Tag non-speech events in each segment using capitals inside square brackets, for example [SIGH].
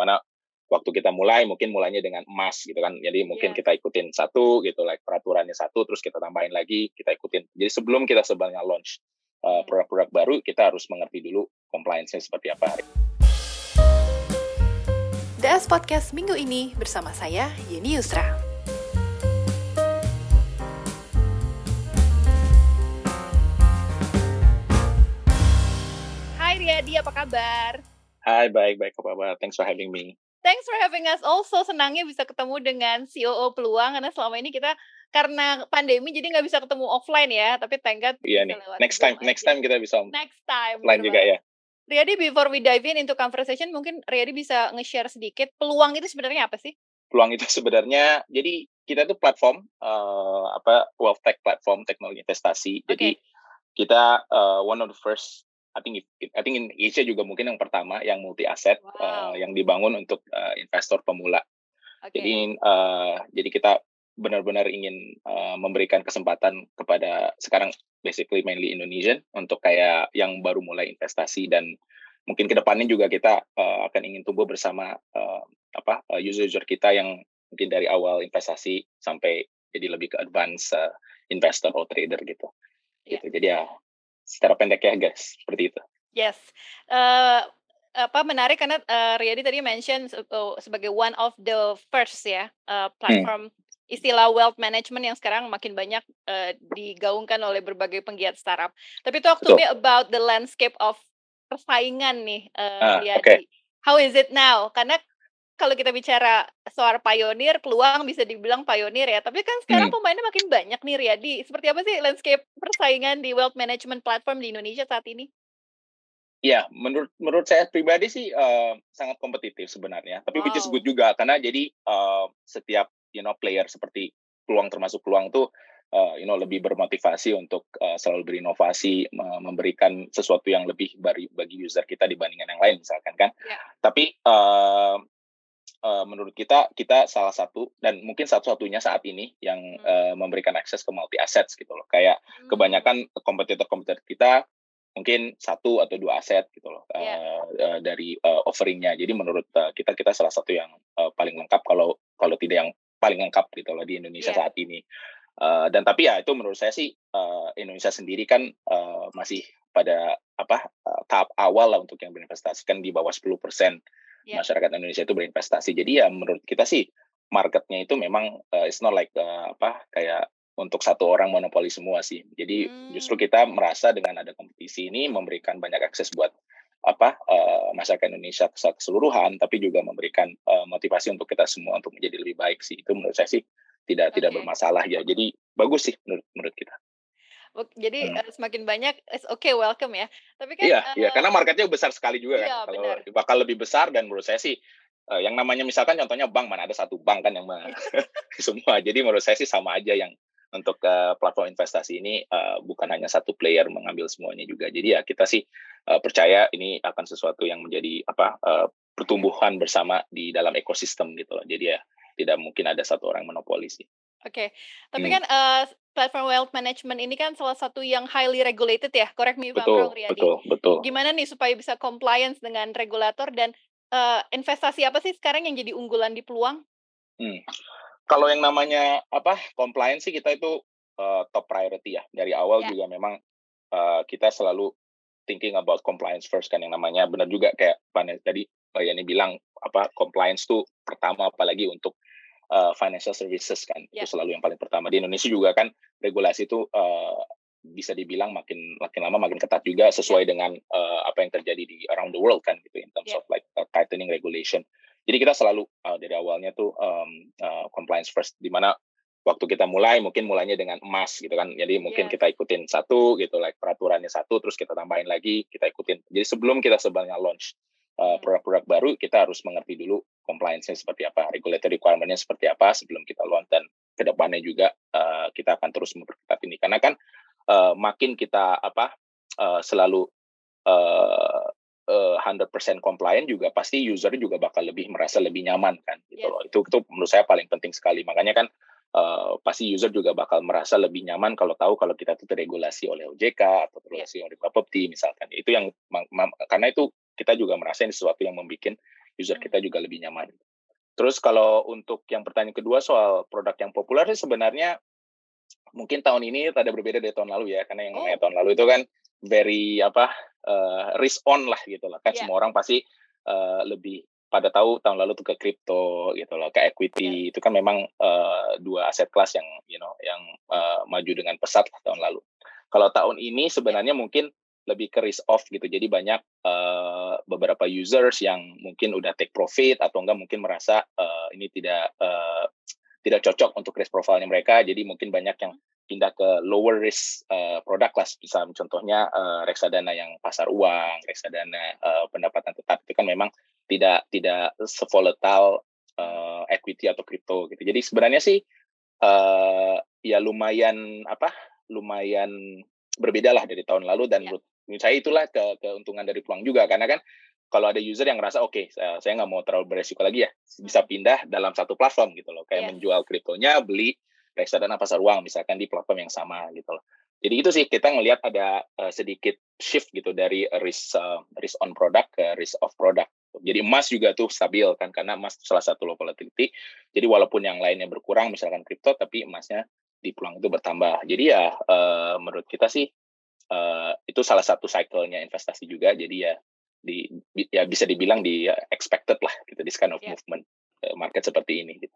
di mana waktu kita mulai mungkin mulainya dengan emas gitu kan jadi mungkin Iya. kita ikutin satu gitu like peraturannya satu terus kita tambahin lagi kita ikutin jadi sebelum kita sebenarnya launch uh, Hmm. produk-produk baru kita harus mengerti dulu compliance-nya seperti apa DS Podcast minggu ini bersama saya, Yeni Yusra. Hai Riyadi, apa kabar? Hai baik baik apa kabar thanks for having me Thanks for having us also. Senangnya bisa ketemu dengan COO Peluang karena selama ini kita karena pandemi jadi nggak bisa ketemu offline ya. Tapi thank God iya nih next time next aja. time kita bisa Next time. offline juga ya Riyadi, before we dive in into conversation, mungkin Riyadi bisa nge-share sedikit peluang itu sebenarnya apa sih? peluang itu sebenarnya jadi kita tuh platform uh, apa wealth tech platform teknologi investasi jadi Oke. kita uh, one of the first I think I think in Asia juga mungkin yang pertama yang multi aset Wow. yang dibangun untuk uh, investor pemula Oke. jadi uh, jadi kita benar-benar ingin uh, memberikan kesempatan kepada sekarang basically mainly Indonesian untuk kayak yang baru mulai investasi dan mungkin ke depannya juga kita uh, akan ingin tumbuh bersama uh, apa uh, user-user kita yang mungkin dari awal investasi sampai jadi lebih ke advance uh, investor atau trader gitu. Iya. gitu. Jadi ya secara pendek ya guys seperti itu. Yes. Eh, apa menarik karena eh, Riyadi tadi mention oh, sebagai one of the first ya eh, platform istilah wealth management yang sekarang makin banyak eh, digaungkan oleh berbagai penggiat startup. Tapi talk to Betul. me about the landscape of persaingan nih eh, Ah, Riyadi. oke. How is it now? Karena kalau kita bicara soal pioneer, peluang bisa dibilang pioneer ya. Tapi kan sekarang Hmm. pemainnya makin banyak nih Riyadi. Seperti apa sih landscape persaingan di wealth management platform di Indonesia saat ini? Ya, menurut menurut saya pribadi sih uh, sangat kompetitif sebenarnya. Tapi which is Wow. good juga karena jadi uh, setiap you know player seperti peluang termasuk peluang tuh uh, you know lebih bermotivasi untuk uh, selalu berinovasi, me- memberikan sesuatu yang lebih bagi bagi user kita dibandingkan yang lain misalkan kan. Ya. Tapi uh, uh, menurut kita kita salah satu dan mungkin satu-satunya saat ini yang Hmm. uh, memberikan akses ke multi assets gitu loh. Kayak kebanyakan kompetitor-kompetitor kita mungkin satu atau dua aset gitu loh Iya. uh, uh, dari uh, offeringnya. Jadi menurut uh, kita kita salah satu yang uh, paling lengkap kalau kalau tidak yang paling lengkap gitu loh di Indonesia Iya. saat ini. Uh, dan tapi ya itu menurut saya sih uh, Indonesia sendiri kan uh, masih pada apa uh, tahap awal lah untuk yang berinvestasi kan di bawah 10% Iya. masyarakat Indonesia itu berinvestasi. Jadi ya menurut kita sih marketnya itu memang uh, it's not like uh, apa kayak untuk satu orang monopoli semua sih. Jadi Hmm. justru kita merasa dengan ada kompetisi ini memberikan banyak akses buat apa uh, masyarakat Indonesia secara keseluruhan, tapi juga memberikan uh, motivasi untuk kita semua untuk menjadi lebih baik sih. Itu menurut saya sih tidak tidak Oke. bermasalah ya. Jadi bagus sih menurut menurut kita. Jadi Hmm. eh, semakin banyak, it's okay, welcome ya. Tapi kan, Iya, iya eh, karena marketnya besar sekali juga Iya, kan. Kalau benar. bakal lebih besar dan menurut saya sih eh, yang namanya misalkan contohnya bank mana ada satu bank kan yang me- [LAUGHS] semua. Jadi menurut saya sih sama aja yang untuk eh, platform investasi ini eh, bukan hanya satu player mengambil semuanya juga. Jadi ya kita sih eh, percaya ini akan sesuatu yang menjadi apa eh, pertumbuhan bersama di dalam ekosistem gitu loh. Jadi ya tidak mungkin ada satu orang monopoli sih. Oke. Tapi Hmm. kan eh, platform wealth management ini kan salah satu yang highly regulated ya. Correct me if I'm wrong, Betul, Riyadi. betul, betul. Gimana nih supaya bisa compliance dengan regulator dan eh, investasi apa sih sekarang yang jadi unggulan di peluang? Hmm. Kalau yang namanya apa compliance sih kita itu uh, top priority ya dari awal Ya. juga memang uh, kita selalu thinking about compliance first kan yang namanya benar juga kayak Pane tadi Pak Yani bilang apa compliance tuh pertama apalagi untuk uh, financial services kan Ya. itu selalu yang paling pertama di Indonesia juga kan regulasi itu uh, bisa dibilang makin makin lama makin ketat juga sesuai dengan uh, apa yang terjadi di around the world kan gitu in terms Ya. of like uh, tightening regulation. Jadi kita selalu uh, dari awalnya tuh um, uh, compliance first di mana waktu kita mulai mungkin mulainya dengan emas gitu kan. Jadi mungkin Yes. kita ikutin satu gitu like peraturannya satu terus kita tambahin lagi, kita ikutin. Jadi sebelum kita sebenarnya launch uh, Hmm. produk-produk baru kita harus mengerti dulu compliance-nya seperti apa, regulatory requirement-nya seperti apa sebelum kita launch dan ke depannya juga uh, kita akan terus memperketat ini karena kan uh, makin kita apa uh, selalu uh, uh, 100% compliant juga pasti user juga bakal lebih merasa lebih nyaman kan gitu Yes. loh. Itu itu menurut saya paling penting sekali. Makanya kan uh, pasti user juga bakal merasa lebih nyaman kalau tahu kalau kita itu teregulasi oleh OJK atau teregulasi oleh Bapepti misalkan. Itu yang karena itu kita juga merasa ini sesuatu yang membuat user kita juga lebih nyaman. Terus kalau untuk yang pertanyaan kedua soal produk yang populer sih sebenarnya mungkin tahun ini ada berbeda dari tahun lalu ya karena yang oh. tahun lalu itu kan very apa uh, risk on lah gitu lah kan yeah. semua orang pasti uh, lebih pada tahu tahun lalu tuh ke kripto gitu loh, ke equity yeah. itu kan memang uh, dua aset kelas yang you know yang uh, maju dengan pesat lah tahun lalu. Kalau tahun ini sebenarnya mungkin lebih ke risk off gitu. Jadi banyak uh, beberapa users yang mungkin udah take profit atau enggak mungkin merasa uh, ini tidak uh, tidak cocok untuk risk profile-nya mereka. Jadi mungkin banyak yang pindah ke lower risk uh, produk lah. Bisa contohnya uh, reksadana yang pasar uang, reksadana uh, pendapatan tetap itu kan memang tidak tidak sevolatile uh, equity atau crypto gitu. Jadi sebenarnya sih uh, ya lumayan apa? lumayan berbeda lah dari tahun lalu dan ya. menurut saya itulah ke, keuntungan dari peluang juga karena kan kalau ada user yang ngerasa oke okay, saya, nggak mau terlalu beresiko lagi ya bisa pindah dalam satu platform gitu loh kayak yeah. menjual kriptonya beli reksadana pasar uang misalkan di platform yang sama gitu loh jadi itu sih kita ngelihat ada uh, sedikit shift gitu dari risk uh, risk on product ke risk of product jadi emas juga tuh stabil kan karena emas salah satu low volatility. Jadi walaupun yang lainnya berkurang misalkan kripto tapi emasnya di peluang itu bertambah. Jadi ya uh, menurut kita sih uh, itu salah satu cycle-nya investasi juga. Jadi ya di ya bisa dibilang di uh, expected lah gitu this kind of yeah. movement uh, market seperti ini gitu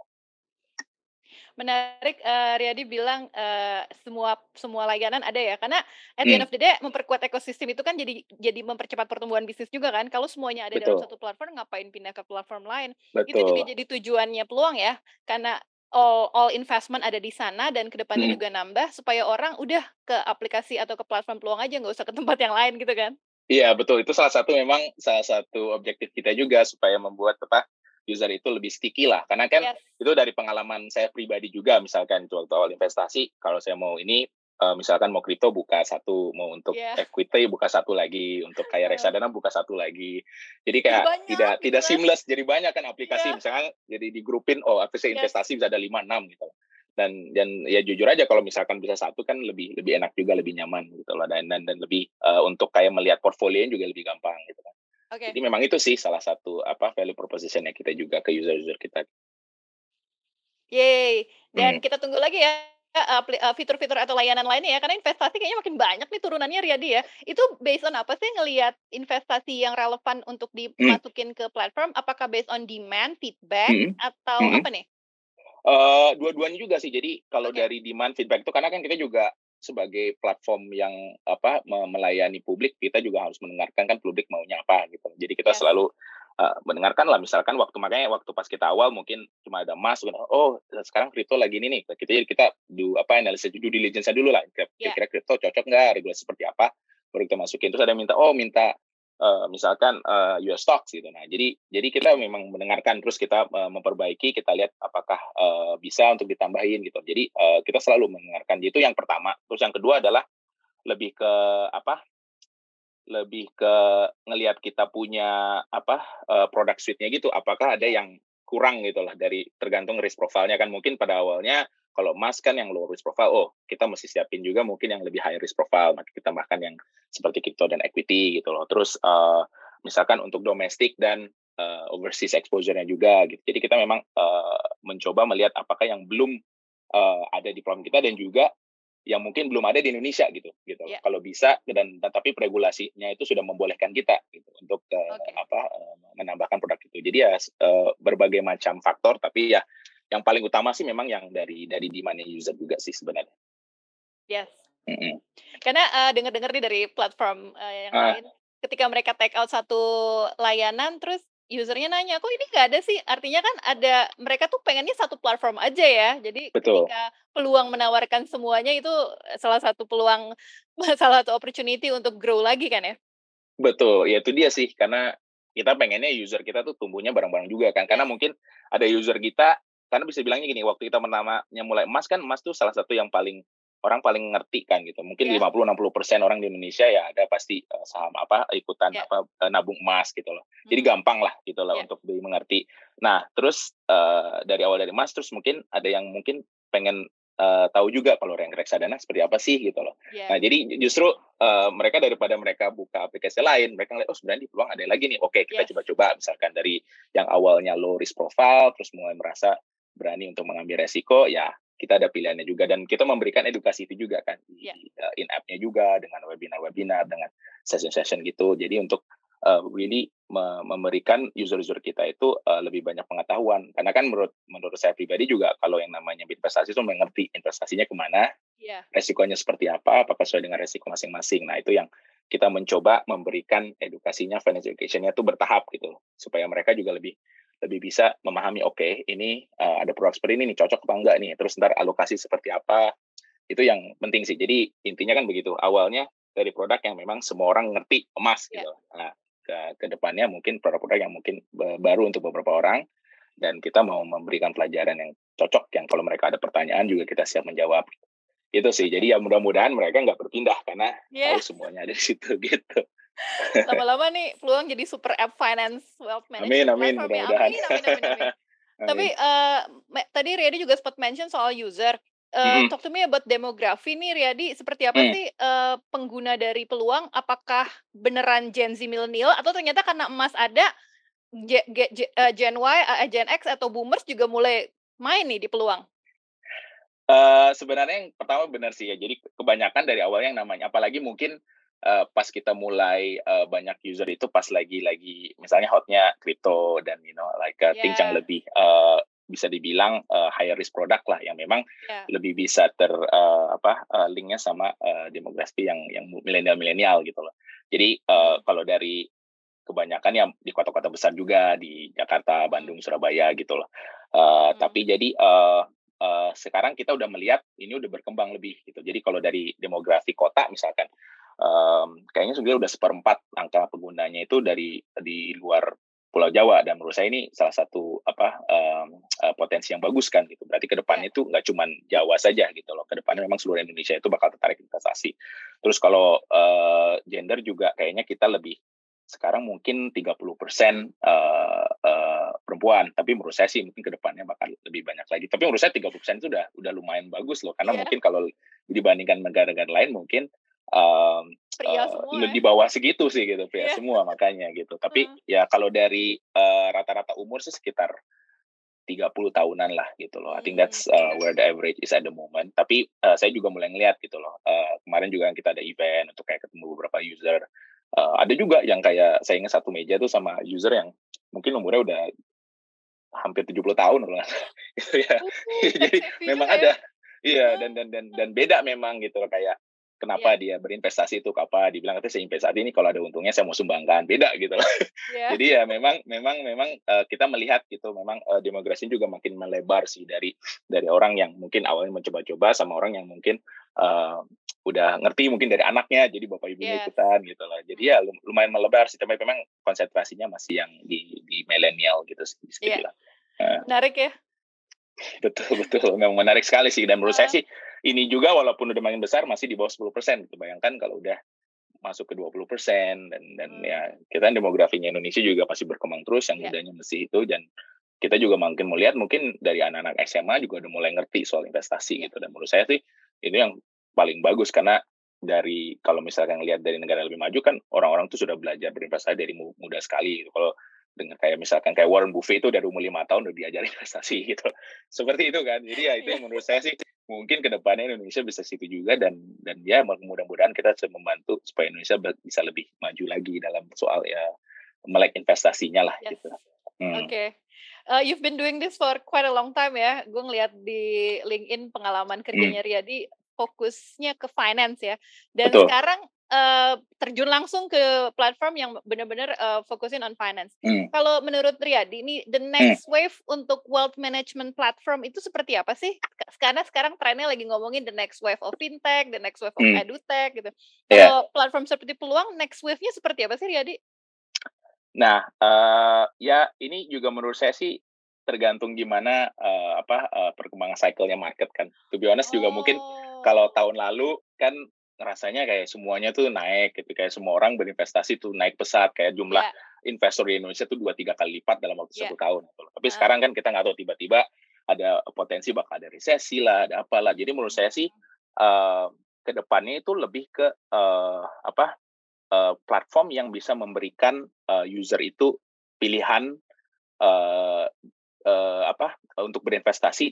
menarik uh, Riyadi bilang uh, semua semua layanan ada ya karena at the end hmm. of the day memperkuat ekosistem itu kan jadi jadi mempercepat pertumbuhan bisnis juga kan kalau semuanya ada Betul. dalam satu platform ngapain pindah ke platform lain Betul. itu juga jadi tujuannya peluang ya karena all all investment ada di sana dan ke depannya hmm. juga nambah supaya orang udah ke aplikasi atau ke platform peluang aja nggak usah ke tempat yang lain gitu kan Iya betul itu salah satu memang salah satu objektif kita juga supaya membuat apa user itu lebih sticky lah karena kan yes. itu dari pengalaman saya pribadi juga misalkan waktu awal investasi kalau saya mau ini uh, misalkan mau kripto buka satu mau untuk yeah. equity buka satu lagi untuk kayak reksadana buka satu lagi jadi kayak banyak, tidak gitu tidak kan. seamless jadi banyak kan aplikasi yeah. misalkan jadi di grupin oh aplikasi yes. investasi bisa ada lima enam gitu dan dan ya jujur aja kalau misalkan bisa satu kan lebih lebih enak juga lebih nyaman gitu loh dan dan dan lebih uh, untuk kayak melihat portfolio juga lebih gampang gitu kan Okay. Jadi memang itu sih salah satu apa value propositionnya kita juga ke user-user kita. Yeay. Dan hmm. kita tunggu lagi ya uh, fitur-fitur atau layanan lainnya ya karena investasi kayaknya makin banyak nih turunannya Riyadi ya. Itu based on apa sih ngelihat investasi yang relevan untuk hmm. dimasukin hmm. ke platform? Apakah based on demand, feedback hmm. atau hmm. apa nih? Uh, dua-duanya juga sih. Jadi kalau okay. dari demand feedback itu karena kan kita juga sebagai platform yang apa melayani publik kita juga harus mendengarkan kan publik maunya apa gitu jadi kita yeah. selalu uh, mendengarkan lah misalkan waktu makanya waktu pas kita awal mungkin cuma ada emas oh sekarang kripto lagi ini nih kita jadi kita do apa analisis due diligence dulu lah iya. kira-kira kripto cocok nggak regulasi seperti apa baru kita masukin terus ada minta oh minta uh, misalkan uh, eh, US stocks gitu. Nah, jadi jadi kita memang mendengarkan terus kita uh, memperbaiki, kita lihat apakah uh, bisa untuk ditambahin gitu. Jadi uh, kita selalu mendengarkan. Itu yang pertama. Terus yang kedua adalah lebih ke apa? Lebih ke ngelihat kita punya apa uh, produk suite-nya gitu. Apakah ada yang kurang gitu lah dari tergantung risk profile-nya kan mungkin pada awalnya kalau emas kan yang low risk profile, oh kita mesti siapin juga mungkin yang lebih high risk profile, maka kita makan yang seperti crypto dan equity gitu loh. Terus uh, misalkan untuk domestik dan uh, overseas exposure-nya juga gitu. Jadi kita memang uh, mencoba melihat apakah yang belum uh, ada di platform kita dan juga yang mungkin belum ada di Indonesia gitu gitu yeah. kalau bisa dan, tapi regulasinya itu sudah membolehkan kita gitu untuk uh, okay. apa uh, menambahkan produk itu jadi ya uh, berbagai macam faktor tapi ya yang paling utama sih memang yang dari dari demand user juga sih sebenarnya. Yes. Mm -hmm. Karena uh, dengar-dengar nih dari platform uh, yang ah. lain, ketika mereka take out satu layanan, terus usernya nanya, kok ini nggak ada sih? Artinya kan ada mereka tuh pengennya satu platform aja ya. Jadi Betul. ketika peluang menawarkan semuanya itu salah satu peluang, [LAUGHS] salah satu opportunity untuk grow lagi kan ya? Betul, ya itu dia sih karena kita pengennya user kita tuh tumbuhnya bareng-bareng juga kan. Karena mungkin ada user kita karena bisa bilangnya gini, waktu kita menamanya mulai emas kan emas tuh salah satu yang paling orang paling ngerti kan gitu. Mungkin yeah. 50-60 persen orang di Indonesia ya ada pasti uh, saham apa ikutan yeah. apa uh, nabung emas gitu loh. Hmm. Jadi gampang lah gitu loh yeah. untuk dimengerti. Nah terus uh, dari awal dari emas terus mungkin ada yang mungkin pengen uh, tahu juga kalau yang reksadana seperti apa sih gitu loh. Yeah. Nah jadi justru uh, mereka daripada mereka buka aplikasi lain, mereka ngeliat oh sebenarnya di peluang ada lagi nih. Oke kita coba-coba misalkan dari yang awalnya low risk profile, terus mulai merasa berani untuk mengambil resiko, ya kita ada pilihannya juga dan kita memberikan edukasi itu juga kan di yeah. uh, in app-nya juga dengan webinar-webinar dengan session-session gitu. Jadi untuk uh, really memberikan user-user kita itu uh, lebih banyak pengetahuan karena kan menurut menurut saya pribadi juga kalau yang namanya investasi itu mengerti investasinya ke mana, yeah. resikonya seperti apa, apakah sesuai dengan resiko masing-masing. Nah itu yang kita mencoba memberikan edukasinya, financial education-nya itu bertahap gitu supaya mereka juga lebih lebih bisa memahami oke okay, ini uh, ada produk seperti ini nih cocok apa enggak nih terus ntar alokasi seperti apa itu yang penting sih. Jadi intinya kan begitu awalnya dari produk yang memang semua orang ngerti emas yeah. gitu. Nah ke, ke depannya mungkin produk-produk yang mungkin baru untuk beberapa orang dan kita mau memberikan pelajaran yang cocok yang kalau mereka ada pertanyaan juga kita siap menjawab. Itu sih. Jadi ya mudah-mudahan mereka nggak berpindah karena yeah. tahu semuanya ada di situ [LAUGHS] gitu lama-lama nih peluang jadi super app finance wealth management amin amin mudah-mudahan amin, amin, amin, amin. [LAUGHS] tapi uh, tadi Riyadi juga sempat mention soal user Uh, Talk to me about demografi nih Riyadi, seperti apa hmm. sih uh, pengguna dari peluang? Apakah beneran Gen Z milenial atau ternyata karena emas ada G, G, G, uh, Gen Y, uh, Gen X atau Boomers juga mulai main nih di peluang? Uh, sebenarnya yang pertama benar sih ya. Jadi kebanyakan dari awal yang namanya, apalagi mungkin uh, pas kita mulai uh, banyak user itu pas lagi lagi misalnya hotnya crypto dan you know like uh, yeah. things yang lebih uh, bisa dibilang uh, higher risk produk lah yang memang yeah. lebih bisa ter uh, apa uh, linknya sama uh, demografi yang yang milenial milenial gitu loh. Jadi uh, kalau dari kebanyakan yang di kota-kota besar juga di Jakarta, Bandung, Surabaya gitu loh. Uh, hmm. Tapi jadi uh, uh, sekarang kita udah melihat ini udah berkembang lebih gitu. Jadi kalau dari demografi kota misalkan um, kayaknya sebenarnya udah seperempat angka penggunanya itu dari di luar Pulau Jawa dan menurut saya ini salah satu apa um, uh, potensi yang bagus kan gitu. Berarti ke depannya itu nggak cuma Jawa saja gitu loh. Ke depannya memang seluruh Indonesia itu bakal tertarik investasi. Terus kalau uh, gender juga kayaknya kita lebih sekarang mungkin 30 persen uh, uh, perempuan, tapi menurut saya sih mungkin ke depannya bakal lebih banyak lagi. Tapi menurut saya 30 persen itu udah udah lumayan bagus loh, karena yeah. mungkin kalau dibandingkan negara-negara lain mungkin um, pria uh, semua, di bawah segitu sih gitu pria yeah. semua makanya gitu. Tapi uh. ya kalau dari rata-rata uh, umur sih sekitar 30 tahunan lah gitu loh. I think that's uh, where the average is at the moment. Tapi uh, saya juga mulai ngeliat gitu loh. Uh, kemarin juga kita ada event untuk kayak ketemu beberapa user. Uh, ada juga yang kayak saya ingat satu meja tuh sama user yang mungkin umurnya udah hampir 70 tahun loh. [LAUGHS] gitu ya. [LAUGHS] Jadi memang ya. ada iya dan dan dan dan beda memang gitu loh kayak kenapa yeah. dia berinvestasi itu apa dibilang katanya saya investasi ini kalau ada untungnya saya mau sumbangkan beda gitu loh yeah. [LAUGHS] jadi ya memang memang memang uh, kita melihat gitu memang uh, demografi juga makin melebar sih dari dari orang yang mungkin awalnya mencoba-coba sama orang yang mungkin uh, udah ngerti mungkin dari anaknya jadi bapak ibunya yeah. ikutan gitu loh jadi ya lumayan melebar sih tapi memang konsentrasinya masih yang di di milenial gitu sih bisa yeah. dibilang uh. menarik ya [LAUGHS] betul betul memang menarik sekali sih dan menurut uh. saya sih ini juga walaupun udah makin besar masih di bawah 10 persen. Gitu. Bayangkan kalau udah masuk ke 20 persen dan dan hmm. ya kita demografinya Indonesia juga pasti berkembang terus yang yeah. mudanya mesti itu dan kita juga makin melihat mungkin dari anak-anak SMA juga udah mulai ngerti soal investasi gitu dan menurut saya sih ini yang paling bagus karena dari kalau misalkan lihat dari negara lebih maju kan orang-orang tuh sudah belajar berinvestasi dari muda sekali gitu. Kalau dengan kayak misalkan kayak Warren Buffett itu dari umur lima tahun udah diajarin [LAUGHS] investasi gitu seperti itu kan jadi ya itu yang menurut saya sih mungkin ke depannya Indonesia bisa situ juga dan dan ya mudah-mudahan kita bisa membantu supaya Indonesia bisa lebih maju lagi dalam soal ya melek investasinya lah yes. gitu. Hmm. Oke. Okay. Uh, you've been doing this for quite a long time ya. Gue ngeliat di LinkedIn pengalaman kerjanya hmm. Riyadi fokusnya ke finance ya. Dan Betul. sekarang uh, terjun langsung ke platform yang benar-benar uh, fokusin on finance. Hmm. Kalau menurut Riyadi, ini the hmm. next hmm. wave untuk wealth management platform itu seperti apa sih? Karena sekarang trennya lagi ngomongin the next wave of fintech, the next wave of hmm. edutech gitu. Yeah. Kalau platform seperti peluang, next wave-nya seperti apa sih Riyadi? Nah, uh, ya ini juga menurut saya sih tergantung gimana uh, apa uh, perkembangan cycle-nya market kan. To be honest oh. juga mungkin kalau tahun lalu kan rasanya kayak semuanya tuh naik gitu kayak semua orang berinvestasi tuh naik pesat kayak jumlah yeah. investor di Indonesia tuh dua tiga kali lipat dalam waktu yeah. satu tahun gitu. tapi uh. sekarang kan kita nggak tahu tiba-tiba ada potensi bakal ada resesi lah, ada apalah. Jadi menurut saya sih uh, ke depannya itu lebih ke uh, apa uh, platform yang bisa memberikan uh, user itu pilihan uh, uh, apa untuk berinvestasi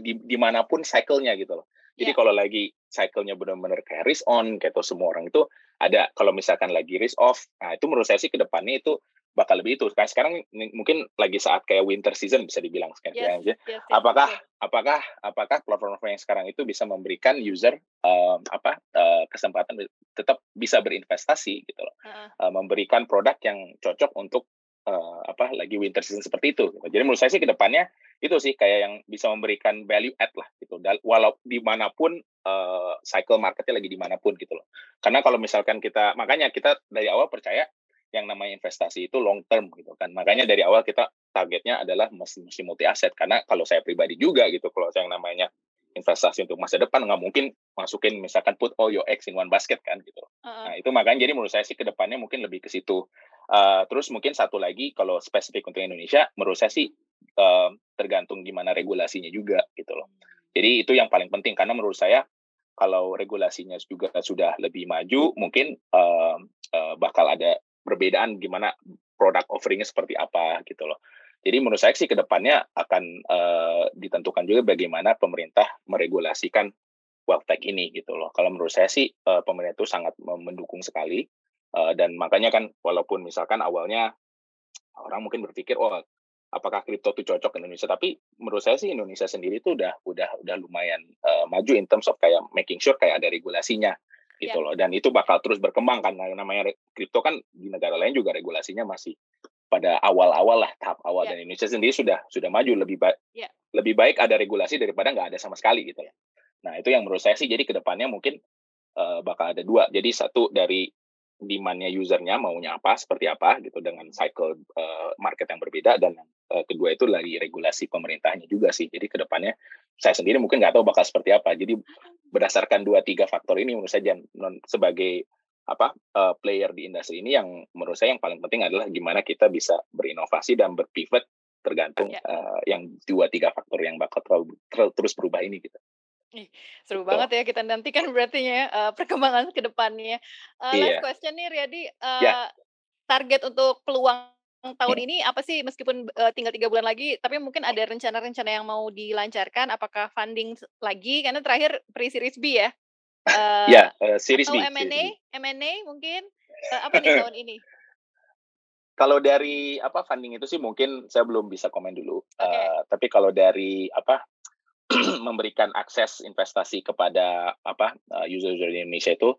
di di mana pun cycle-nya gitu loh. Jadi yeah. kalau lagi cycle-nya benar-benar kayak risk on, kayak tuh semua orang itu ada. Kalau misalkan lagi risk off, nah itu menurut saya sih ke depannya itu bakal lebih itu. Kayak sekarang mungkin lagi saat kayak winter season bisa dibilang sekarang yes, yes, apakah yes. apakah apakah platform yang sekarang itu bisa memberikan user um, apa uh, kesempatan tetap bisa berinvestasi gitu loh. Uh -uh. Uh, memberikan produk yang cocok untuk uh, apa lagi winter season seperti itu. Gitu. Jadi menurut saya sih ke depannya itu sih kayak yang bisa memberikan value add lah gitu. Dan walau di mana pun uh, cycle marketnya lagi di mana pun gitu loh. Karena kalau misalkan kita makanya kita dari awal percaya yang namanya investasi itu long term gitu kan. Makanya dari awal kita targetnya adalah mesti, mesti multi aset karena kalau saya pribadi juga gitu kalau yang namanya investasi untuk masa depan nggak mungkin masukin misalkan put all your eggs in one basket kan gitu. Uh-uh. Nah itu makanya jadi menurut saya sih ke depannya mungkin lebih ke situ. Uh, terus mungkin satu lagi kalau spesifik untuk Indonesia menurut saya sih uh, tergantung gimana regulasinya juga gitu loh. Jadi itu yang paling penting karena menurut saya kalau regulasinya juga sudah lebih maju mungkin uh, uh, bakal ada perbedaan gimana produk offeringnya seperti apa gitu loh. Jadi menurut saya sih ke depannya akan uh, ditentukan juga bagaimana pemerintah meregulasikan wealth tech ini gitu loh. Kalau menurut saya sih uh, pemerintah itu sangat mendukung sekali uh, dan makanya kan walaupun misalkan awalnya orang mungkin berpikir oh apakah kripto itu cocok Indonesia tapi menurut saya sih Indonesia sendiri itu udah udah udah lumayan uh, maju in terms of kayak making sure kayak ada regulasinya gitu yeah. loh dan itu bakal terus berkembang kan namanya kripto kan di negara lain juga regulasinya masih pada awal-awal lah tahap awal yeah. dan Indonesia sendiri sudah sudah maju lebih baik yeah. lebih baik ada regulasi daripada nggak ada sama sekali gitu ya. Nah itu yang menurut saya sih jadi ke depannya mungkin uh, bakal ada dua. Jadi satu dari demandnya usernya maunya apa seperti apa gitu dengan cycle uh, market yang berbeda dan uh, kedua itu lagi regulasi pemerintahnya juga sih. Jadi ke depannya saya sendiri mungkin nggak tahu bakal seperti apa. Jadi berdasarkan dua tiga faktor ini menurut saya non, sebagai apa uh, player di industri ini yang menurut saya yang paling penting adalah gimana kita bisa berinovasi dan berpivot tergantung ya. uh, yang dua tiga faktor yang bakal terlalu, terus berubah ini gitu. Ih, seru Betul. banget ya kita nantikan berarti ya uh, perkembangan ke depannya. Uh, last yeah. question nih Riyadi, uh, yeah. target untuk peluang tahun hmm. ini apa sih meskipun uh, tinggal tiga bulan lagi tapi mungkin ada rencana-rencana yang mau dilancarkan apakah funding lagi karena terakhir pre-series B ya uh, ya uh, series atau B M&A M&A mungkin uh, apa nih [CLEARS THROAT] tahun ini kalau dari apa funding itu sih mungkin saya belum bisa komen dulu okay. uh, tapi kalau dari apa [CLEARS THROAT] memberikan akses investasi kepada apa user-user di Indonesia itu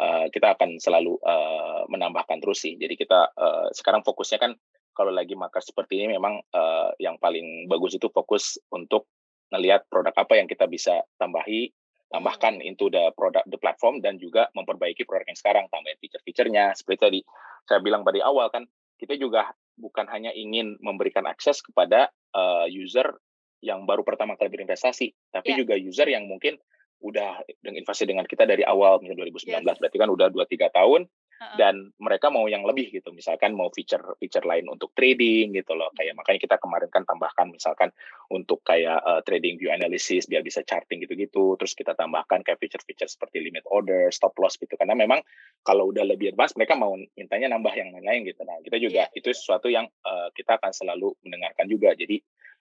uh, kita akan selalu uh, menambahkan terus sih. Jadi kita uh, sekarang fokusnya kan kalau lagi market seperti ini memang uh, yang paling bagus itu fokus untuk melihat produk apa yang kita bisa tambahi tambahkan hmm. into the product the platform dan juga memperbaiki produk yang sekarang tambahin fitur-fiturnya seperti tadi saya bilang pada awal kan kita juga bukan hanya ingin memberikan akses kepada uh, user yang baru pertama kali berinvestasi tapi yeah. juga user yang mungkin udah investasi dengan kita dari awal misalnya 2019 yes. berarti kan udah 2 3 tahun uh-huh. dan mereka mau yang lebih gitu misalkan mau feature feature lain untuk trading gitu loh kayak makanya kita kemarin kan tambahkan misalkan untuk kayak uh, trading view analysis biar bisa charting gitu-gitu terus kita tambahkan kayak feature-feature seperti limit order stop loss gitu karena memang kalau udah lebih advance mereka mau mintanya nambah yang lain-lain gitu nah kita juga yeah. itu sesuatu yang uh, kita akan selalu mendengarkan juga jadi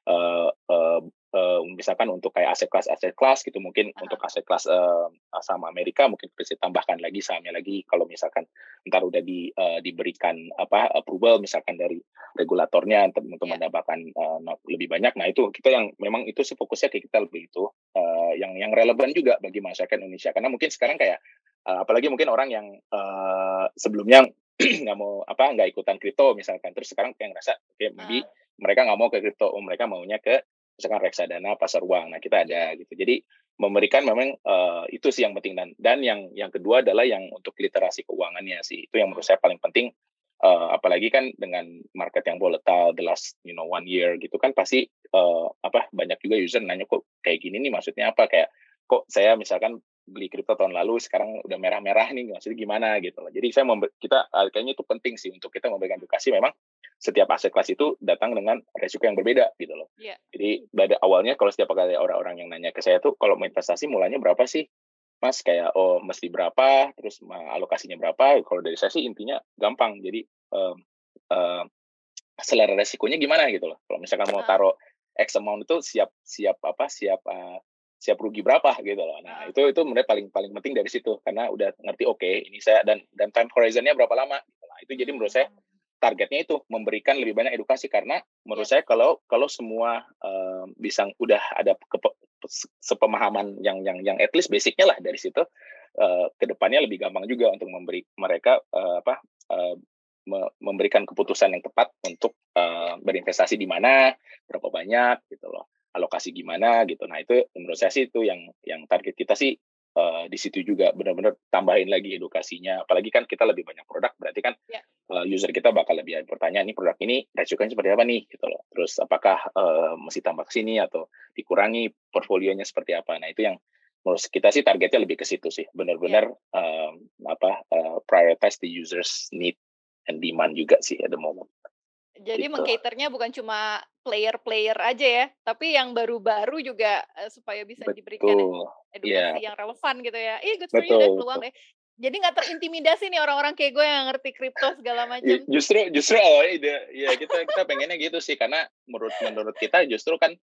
uh, uh, uh, misalkan untuk kayak aset kelas aset kelas gitu mungkin uh-huh. untuk aset kelas uh, saham Amerika mungkin bisa tambahkan lagi sahamnya lagi. Kalau misalkan ntar udah di uh, diberikan apa approval misalkan dari regulatornya untuk, untuk yeah. mendapatkan uh, lebih banyak. Nah itu kita yang memang itu sih fokusnya ke kita lebih itu uh, yang yang relevan juga bagi masyarakat Indonesia. Karena mungkin sekarang kayak uh, apalagi mungkin orang yang uh, sebelumnya [CLEARS THROAT] nggak mau apa nggak ikutan kripto misalkan. Terus sekarang kayak ngerasa kayak maybe uh mereka nggak mau ke kripto, mereka maunya ke misalkan reksadana, pasar uang. Nah kita ada gitu. Jadi memberikan memang uh, itu sih yang penting dan dan yang yang kedua adalah yang untuk literasi keuangannya sih itu yang menurut saya paling penting. Uh, apalagi kan dengan market yang volatile the last you know one year gitu kan pasti uh, apa banyak juga user nanya kok kayak gini nih maksudnya apa kayak kok saya misalkan beli kripto tahun lalu sekarang udah merah-merah nih maksudnya gimana gitu loh. Jadi saya kita kayaknya itu penting sih untuk kita memberikan edukasi memang setiap aset kelas itu datang dengan resiko yang berbeda gitu loh. Yeah. Jadi pada awalnya kalau setiap kali orang-orang yang nanya ke saya tuh kalau mau investasi mulanya berapa sih? Mas kayak oh mesti berapa, terus alokasinya berapa? Kalau dari saya sih intinya gampang. Jadi um, um, selera resikonya gimana gitu loh. Kalau misalkan mau taruh X amount itu siap siap apa siap uh, siap rugi berapa gitu loh. Nah, itu itu menurut paling paling penting dari situ karena udah ngerti oke okay, ini saya dan dan time horizonnya berapa lama gitu. Nah, itu jadi menurut saya hmm. targetnya itu memberikan lebih banyak edukasi karena menurut yeah. saya kalau kalau semua uh, bisa udah ada kepe, sepemahaman yang yang yang at least basicnya lah dari situ uh, ke depannya lebih gampang juga untuk memberi mereka uh, apa uh, memberikan keputusan yang tepat untuk uh, berinvestasi di mana berapa banyak gitu loh alokasi gimana gitu. Nah itu menurut saya sih itu yang yang target kita sih uh, di situ juga benar-benar tambahin lagi edukasinya. Apalagi kan kita lebih banyak produk, berarti kan yeah. Ya. uh, user kita bakal lebih ada pertanyaan ini produk ini resikonya seperti apa nih gitu loh. Terus apakah uh, mesti tambah ke sini atau dikurangi portfolionya seperti apa. Nah itu yang menurut kita sih targetnya lebih ke situ sih. Benar-benar yeah. um, apa uh, prioritize the users need and demand juga sih at the moment. Jadi gitu. mengcaternya bukan cuma player-player aja ya, tapi yang baru-baru juga uh, supaya bisa betul. diberikan edukasi yeah. yang relevan gitu ya. Ih, good for betul, you dan peluang deh. Jadi nggak terintimidasi nih orang-orang kayak gue yang ngerti kripto segala macam. Justru justru awalnya ide ya kita kita pengennya gitu sih karena menurut menurut kita justru kan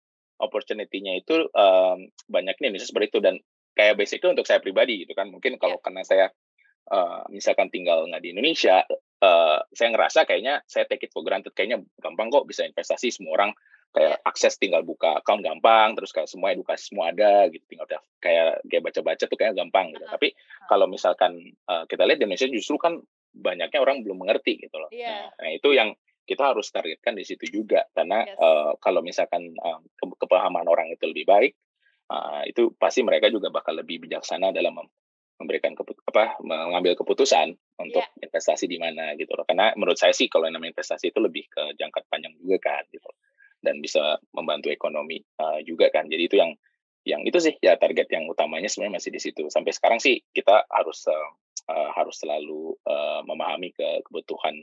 opportunity-nya itu um, banyak nih misalnya seperti itu dan kayak basicnya untuk saya pribadi gitu kan mungkin kalau yeah. karena saya uh, misalkan tinggal nggak di Indonesia uh, saya ngerasa kayaknya saya take it for granted. Kayaknya gampang kok bisa investasi semua orang kayak akses tinggal buka account gampang terus kayak semua edukasi semua ada gitu. Tinggal kayak kayak baca-baca tuh kayak gampang gitu. Tapi kalau misalkan uh, kita lihat di Indonesia justru kan banyaknya orang belum mengerti gitu loh. Yeah. nah, nah itu yang kita harus targetkan di situ juga. Karena yes. uh, kalau misalkan uh, ke kepahaman orang itu lebih baik uh, itu pasti mereka juga bakal lebih bijaksana dalam memberikan keput apa mengambil keputusan untuk yeah. investasi di mana gitu loh. Karena menurut saya sih kalau namanya investasi itu lebih ke jangka panjang juga kan gitu. Dan bisa membantu ekonomi uh, juga kan. Jadi itu yang yang itu sih ya target yang utamanya sebenarnya masih di situ. Sampai sekarang sih kita harus uh, uh, harus selalu uh, memahami ke kebutuhan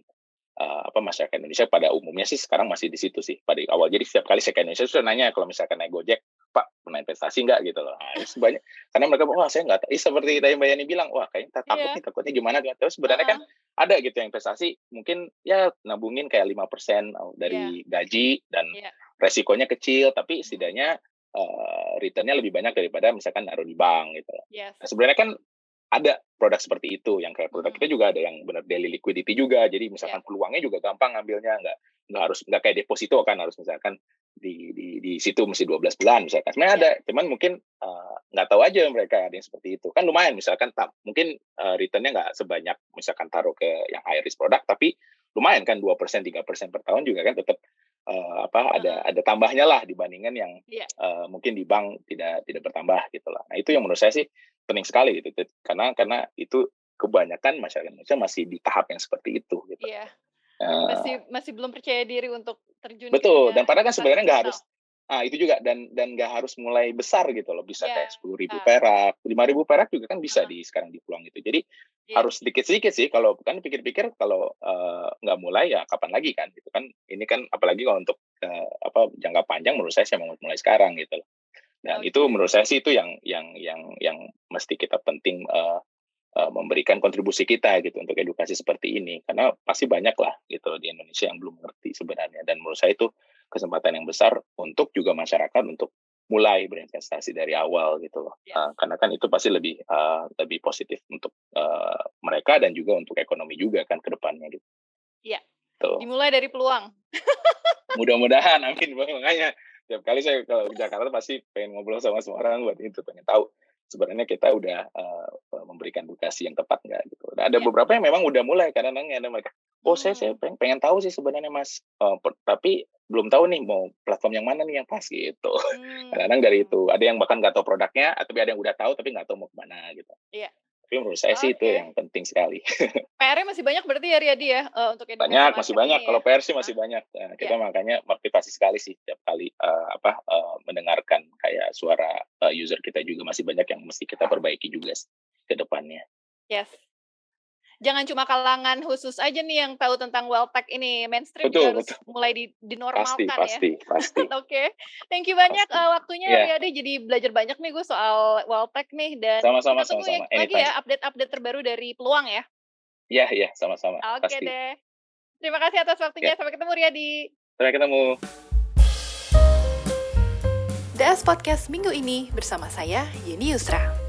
uh, apa masyarakat Indonesia pada umumnya sih sekarang masih di situ sih pada awal. Jadi setiap kali saya ke Indonesia sudah nanya kalau misalkan naik Gojek, Pak pernah investasi nggak gitu loh. Nah, sebanyak karena mereka wah saya nggak tahu. seperti tadi Mbak Yani bilang, wah kayaknya takut yeah. nih takutnya gimana gitu. Terus sebenarnya uh -huh. kan ada gitu yang investasi mungkin ya nabungin kayak lima persen oh, dari yeah. gaji dan yeah. resikonya kecil tapi setidaknya uh, returnnya lebih banyak daripada misalkan naruh di bank gitu. Yes. Nah, sebenarnya kan ada produk seperti itu yang kayak produk kita juga ada yang benar daily liquidity juga jadi misalkan yeah. peluangnya juga gampang ngambilnya nggak nggak harus nggak kayak deposito kan harus misalkan di di di situ mesti 12 bulan misalkan sebenarnya yeah. ada cuman mungkin uh, nggak tahu aja mereka ada yang seperti itu kan lumayan misalkan tak, mungkin uh, returnnya nggak sebanyak misalkan taruh ke yang high risk produk tapi lumayan kan dua persen tiga persen per tahun juga kan tetap uh, apa uh. ada ada tambahnya lah dibandingkan yang yeah. Iya. uh, mungkin di bank tidak tidak bertambah gitu lah nah itu yang menurut saya sih penting sekali gitu karena karena itu kebanyakan masyarakat Indonesia masih di tahap yang seperti itu gitu. Iya. Uh, masih masih belum percaya diri untuk terjun. Betul. Dan padahal kan sebenarnya nggak harus. Ah itu juga dan dan nggak harus mulai besar gitu loh. Bisa yeah. kayak sepuluh ribu uh. perak, lima ribu perak juga kan bisa uh. di sekarang di peluang itu. Jadi yeah. harus sedikit-sedikit sih. Kalau kan pikir-pikir kalau uh, nggak mulai ya kapan lagi kan gitu kan. Ini kan apalagi kalau untuk uh, apa jangka panjang menurut saya saya mau mulai sekarang gitu loh. Dan okay. itu menurut saya sih itu yang yang yang yang mesti kita penting uh, uh, memberikan kontribusi kita gitu untuk edukasi seperti ini karena pasti banyak lah gitu di Indonesia yang belum mengerti sebenarnya dan menurut saya itu kesempatan yang besar untuk juga masyarakat untuk mulai berinvestasi dari awal gitu loh ya. uh, karena kan itu pasti lebih uh, lebih positif untuk uh, mereka dan juga untuk ekonomi juga kan ke depannya gitu. Iya. Dimulai dari peluang. [LAUGHS] Mudah-mudahan amin makanya tiap kali saya kalau ke Jakarta pasti pengen ngobrol sama semua orang buat itu pengen tahu sebenarnya kita udah uh, memberikan edukasi yang tepat nggak gitu. Nah, ada ya. beberapa yang memang udah mulai karena nanya ada mereka, oh saya saya hmm. pengen, pengen tahu sih sebenarnya mas, uh, per, tapi belum tahu nih mau platform yang mana nih yang pas gitu. Hmm. Kadang-kadang dari itu ada yang bahkan nggak tahu produknya, tapi ada yang udah tahu tapi nggak tahu mau ke mana gitu. Iya. Tapi menurut saya okay. sih itu yang penting sekali. [LAUGHS] PR-nya masih banyak berarti ya Riyadi ya uh, untuk edukasi Banyak, masih banyak. Ya? Kalau PR sih masih banyak. Nah, kita yeah. makanya motivasi sekali sih tiap kali uh, apa uh, mendengarkan kayak suara uh, user kita juga masih banyak yang mesti kita perbaiki juga ke depannya. Yes. Jangan cuma kalangan khusus aja nih yang tahu tentang wealth tech ini mainstream betul, harus betul. mulai di, dinormalkan pasti, ya. Pasti, pasti. [LAUGHS] Oke, okay. thank you banyak uh, waktunya yeah. Riyadi. Jadi belajar banyak nih gue soal wealth tech nih dan sama-sama, kita tunggu sama-sama. lagi ya update-update terbaru dari peluang ya. Iya, yeah, iya, yeah, sama-sama. Oke okay deh. Terima kasih atas waktunya. Yeah. Sampai ketemu Riyadi. Sampai ketemu. DS Podcast minggu ini bersama saya Yeni Yusra.